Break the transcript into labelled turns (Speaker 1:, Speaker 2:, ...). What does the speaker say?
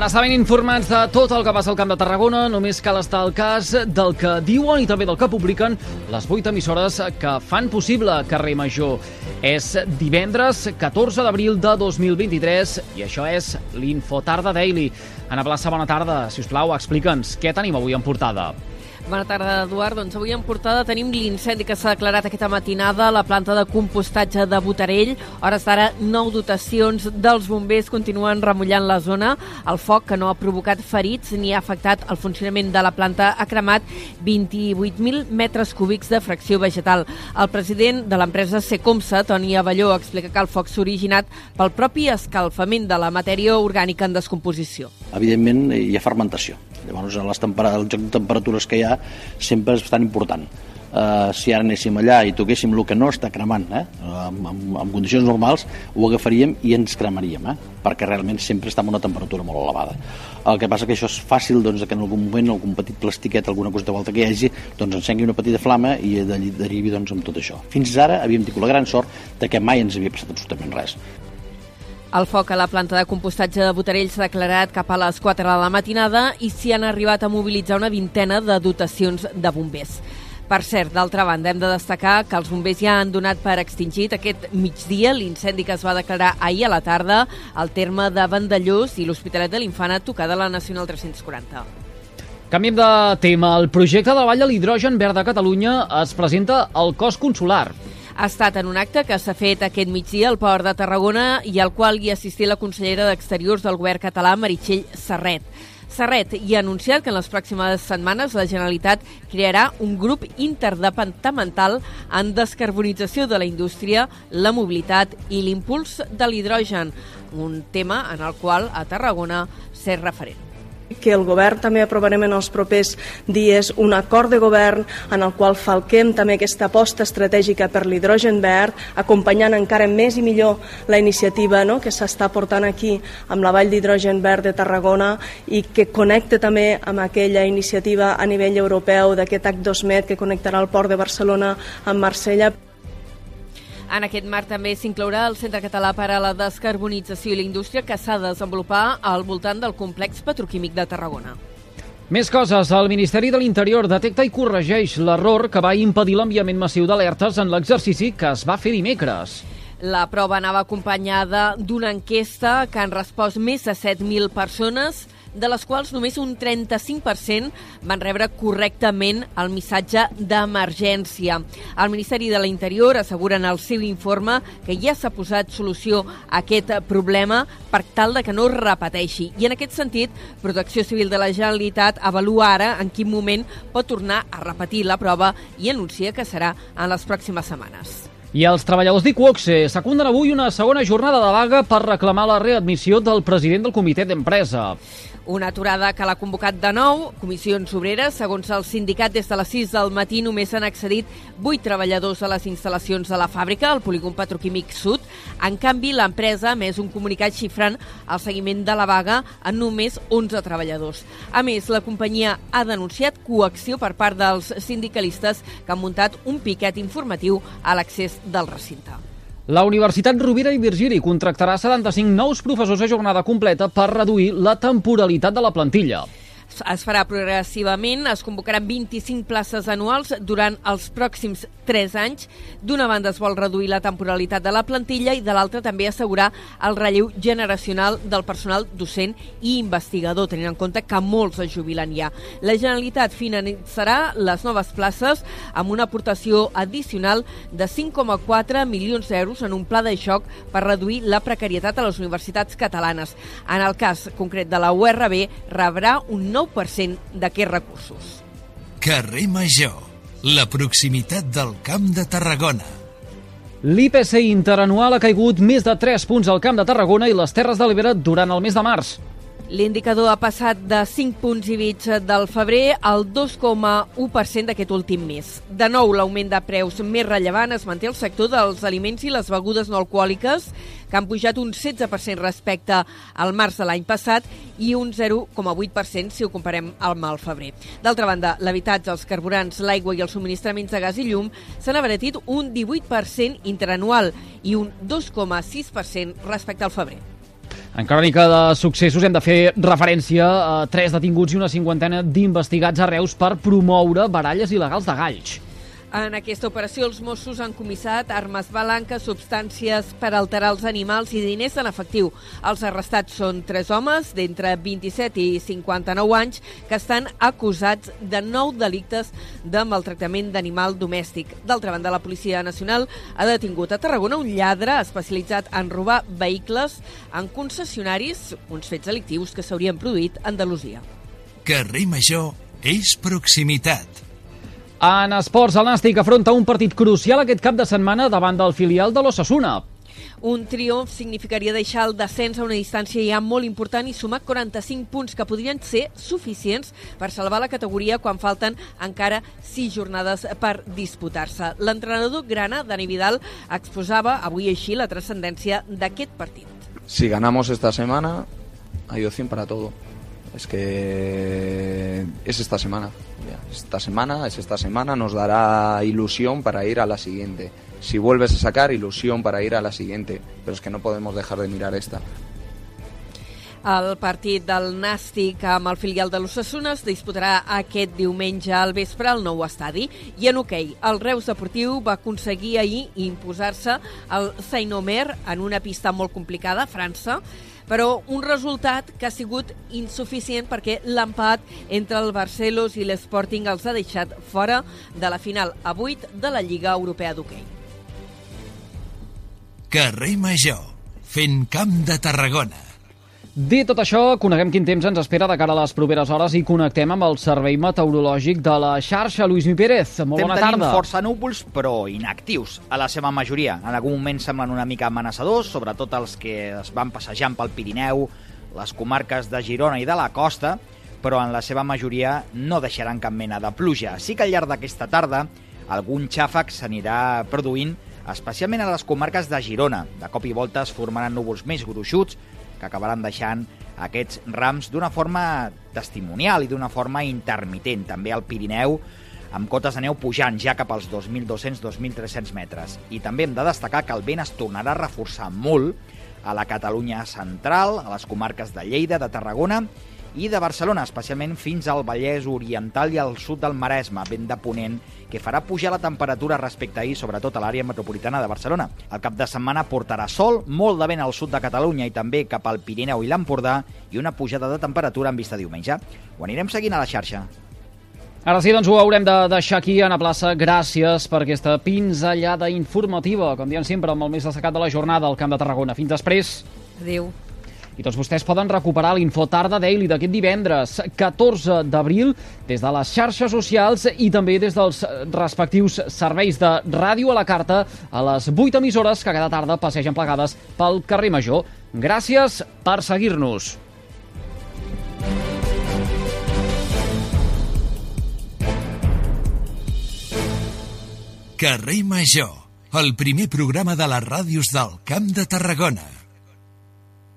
Speaker 1: Per estar ben informats de tot el que passa al Camp de Tarragona, només cal estar al cas del que diuen i també del que publiquen les vuit emissores que fan possible Carrer Major. És divendres 14 d'abril de 2023 i això és l'Infotarda Daily. Ana Plaça, bona tarda. Si us plau, explica'ns què tenim avui en portada.
Speaker 2: Bona tarda, Eduard. Doncs avui en portada tenim l'incendi que s'ha declarat aquesta matinada a la planta de compostatge de Botarell. Hores d'ara, nou dotacions dels bombers continuen remullant la zona. El foc, que no ha provocat ferits ni ha afectat el funcionament de la planta, ha cremat 28.000 metres cúbics de fracció vegetal. El president de l'empresa Secomsa, Toni Avelló, explica que el foc s'ha originat pel propi escalfament de la matèria orgànica en descomposició.
Speaker 3: Evidentment, hi ha fermentació. Llavors, les el joc de temperatures que hi ha sempre és bastant important. Uh, si ara anéssim allà i toquéssim el que no està cremant, eh? en, en, en condicions normals, ho agafaríem i ens cremaríem, eh? perquè realment sempre està en una temperatura molt elevada. El que passa que això és fàcil doncs, que en algun moment algun petit plastiquet, alguna cosa de volta que hi hagi, doncs encengui una petita flama i derivi doncs, amb tot això. Fins ara havíem tingut la gran sort de que mai ens havia passat absolutament res.
Speaker 2: El foc a la planta de compostatge de Botarell s'ha declarat cap a les 4 de la matinada i s'hi han arribat a mobilitzar una vintena de dotacions de bombers. Per cert, d'altra banda, hem de destacar que els bombers ja han donat per extingit aquest migdia l'incendi que es va declarar ahir a la tarda al terme de Vandellós i l'Hospitalet de l'Infant a tocar de la Nacional 340.
Speaker 1: Canviem de tema. El projecte de la Vall de l'Hidrogen Verd de Catalunya es presenta al cos consular
Speaker 2: ha estat en un acte que s'ha fet aquest migdia al Port de Tarragona i al qual hi assistí la consellera d'Exteriors del govern català, Meritxell Serret. Serret hi ha anunciat que en les pròximes setmanes la Generalitat crearà un grup interdepartamental en descarbonització de la indústria, la mobilitat i l'impuls de l'hidrogen, un tema en el qual a Tarragona s'és referent
Speaker 4: que el govern també aprovarem en els propers dies un acord de govern en el qual falquem també aquesta aposta estratègica per l'hidrogen verd, acompanyant encara més i millor la iniciativa no?, que s'està portant aquí amb la Vall d'Hidrogen Verd de Tarragona i que connecta també amb aquella iniciativa a nivell europeu d'aquest AC2Med que connectarà el port de Barcelona amb Marsella.
Speaker 2: En aquest marc també s'inclourà el Centre Català per a la Descarbonització i la Indústria que s'ha de desenvolupar al voltant del complex petroquímic de Tarragona.
Speaker 1: Més coses. El Ministeri de l'Interior detecta i corregeix l'error que va impedir l'enviament massiu d'alertes en l'exercici que es va fer dimecres.
Speaker 2: La prova anava acompanyada d'una enquesta que han respost més de 7.000 persones de les quals només un 35% van rebre correctament el missatge d'emergència. El Ministeri de l'Interior assegura en el seu informe que ja s'ha posat solució a aquest problema per tal de que no es repeteixi. I en aquest sentit, Protecció Civil de la Generalitat avalua ara en quin moment pot tornar a repetir la prova i anuncia que serà en les pròximes setmanes.
Speaker 1: I els treballadors d'Iquoxe secunden avui una segona jornada de vaga per reclamar la readmissió del president del comitè d'empresa.
Speaker 2: Una aturada que l'ha convocat de nou Comissions Obreres. Segons el sindicat, des de les 6 del matí només han accedit 8 treballadors a les instal·lacions de la fàbrica, al polígon petroquímic sud. En canvi, l'empresa ha més un comunicat xifrant el seguiment de la vaga en només 11 treballadors. A més, la companyia ha denunciat coacció per part dels sindicalistes que han muntat un piquet informatiu a l'accés del recinte.
Speaker 1: La Universitat Rovira i Virgili contractarà 75 nous professors a jornada completa per reduir la temporalitat de la plantilla
Speaker 2: es farà progressivament, es convocaran 25 places anuals durant els pròxims 3 anys. D'una banda es vol reduir la temporalitat de la plantilla i de l'altra també assegurar el relleu generacional del personal docent i investigador, tenint en compte que molts es jubilen ja. La Generalitat finançarà les noves places amb una aportació addicional de 5,4 milions d'euros en un pla de xoc per reduir la precarietat a les universitats catalanes. En el cas concret de la URB, rebrà un nou 9% d'aquests recursos.
Speaker 5: Carrer Major, la proximitat del Camp de Tarragona.
Speaker 1: L'IPC interanual ha caigut més de 3 punts al Camp de Tarragona i les Terres de l'Ebre durant el mes de març.
Speaker 2: L'indicador ha passat de 5 punts i mig del febrer al 2,1% d'aquest últim mes. De nou, l'augment de preus més rellevant es manté al sector dels aliments i les begudes no alcohòliques, que han pujat un 16% respecte al març de l'any passat i un 0,8% si ho comparem amb el febrer. D'altra banda, l'habitatge, els carburants, l'aigua i els subministraments de gas i llum s'han abaratit un 18% interanual i un 2,6% respecte al febrer.
Speaker 1: En crònica de successos hem de fer referència a tres detinguts i una cinquantena d'investigats a Reus per promoure baralles il·legals de galls.
Speaker 2: En aquesta operació, els Mossos han comissat armes balanques, substàncies per alterar els animals i diners en efectiu. Els arrestats són tres homes d'entre 27 i 59 anys que estan acusats de nou delictes de maltractament d'animal domèstic. D'altra banda, la Policia Nacional ha detingut a Tarragona un lladre especialitzat en robar vehicles en concessionaris, uns fets delictius que s'haurien produït a Andalusia.
Speaker 5: Carrer Major és proximitat.
Speaker 1: En esports, el Nàstic afronta un partit crucial aquest cap de setmana davant del filial de l'Ossassuna.
Speaker 2: Un triomf significaria deixar el descens a una distància ja molt important i sumar 45 punts que podrien ser suficients per salvar la categoria quan falten encara 6 jornades per disputar-se. L'entrenador grana, Dani Vidal, exposava avui així la transcendència d'aquest partit.
Speaker 6: Si ganamos esta semana, hay opción para todo. Es que es esta semana. Esta semana es esta semana, nos dará ilusión para ir a la siguiente. Si vuelves a sacar, ilusión para ir a la siguiente. Pero es que no podemos dejar de mirar esta.
Speaker 2: El partit del Nàstic amb el filial de l'Ossassuna es disputarà aquest diumenge al vespre al nou estadi. I en hoquei, okay, el Reus Deportiu va aconseguir ahir imposar-se al Saint-Omer en una pista molt complicada, França, però un resultat que ha sigut insuficient perquè l'empat entre el Barcelos i l'Sporting els ha deixat fora de la final a 8 de la Lliga Europea d'Hockey.
Speaker 5: Carrer Major, fent camp de Tarragona.
Speaker 1: Dit tot això, coneguem quin temps ens espera de cara a les properes hores i connectem amb el Servei Meteorològic de la xarxa. Lluís Mi Pérez, molt
Speaker 7: Estem
Speaker 1: bona tarda.
Speaker 7: tenint força núvols, però inactius, a la seva majoria. En algun moment semblen una mica amenaçadors, sobretot els que es van passejant pel Pirineu, les comarques de Girona i de la costa, però en la seva majoria no deixaran cap mena de pluja. Sí que al llarg d'aquesta tarda algun xàfec s'anirà produint, especialment a les comarques de Girona. De cop i volta es formaran núvols més gruixuts, que acabaran deixant aquests rams d'una forma testimonial i d'una forma intermitent. També al Pirineu, amb cotes de neu pujant ja cap als 2.200-2.300 metres. I també hem de destacar que el vent es tornarà a reforçar molt a la Catalunya central, a les comarques de Lleida, de Tarragona i de Barcelona, especialment fins al Vallès Oriental i al sud del Maresme, vent de ponent, que farà pujar la temperatura respecte a ahir, sobretot a l'àrea metropolitana de Barcelona. El cap de setmana portarà sol, molt de vent al sud de Catalunya i també cap al Pirineu i l'Empordà i una pujada de temperatura en vista diumenge. Ho anirem seguint a la xarxa.
Speaker 1: Ara sí, doncs ho haurem de deixar aquí a la plaça. Gràcies per aquesta pinzellada informativa, com diem sempre, amb el més destacat de la jornada al Camp de Tarragona. Fins després.
Speaker 2: Adéu.
Speaker 1: I tots vostès poden recuperar l'Info Tarda Daily d'aquest divendres, 14 d'abril, des de les xarxes socials i també des dels respectius serveis de ràdio a la carta a les 8 emissores que cada tarda passegen plegades pel carrer Major. Gràcies per seguir-nos.
Speaker 5: Carrer Major, el primer programa de les ràdios del Camp de Tarragona.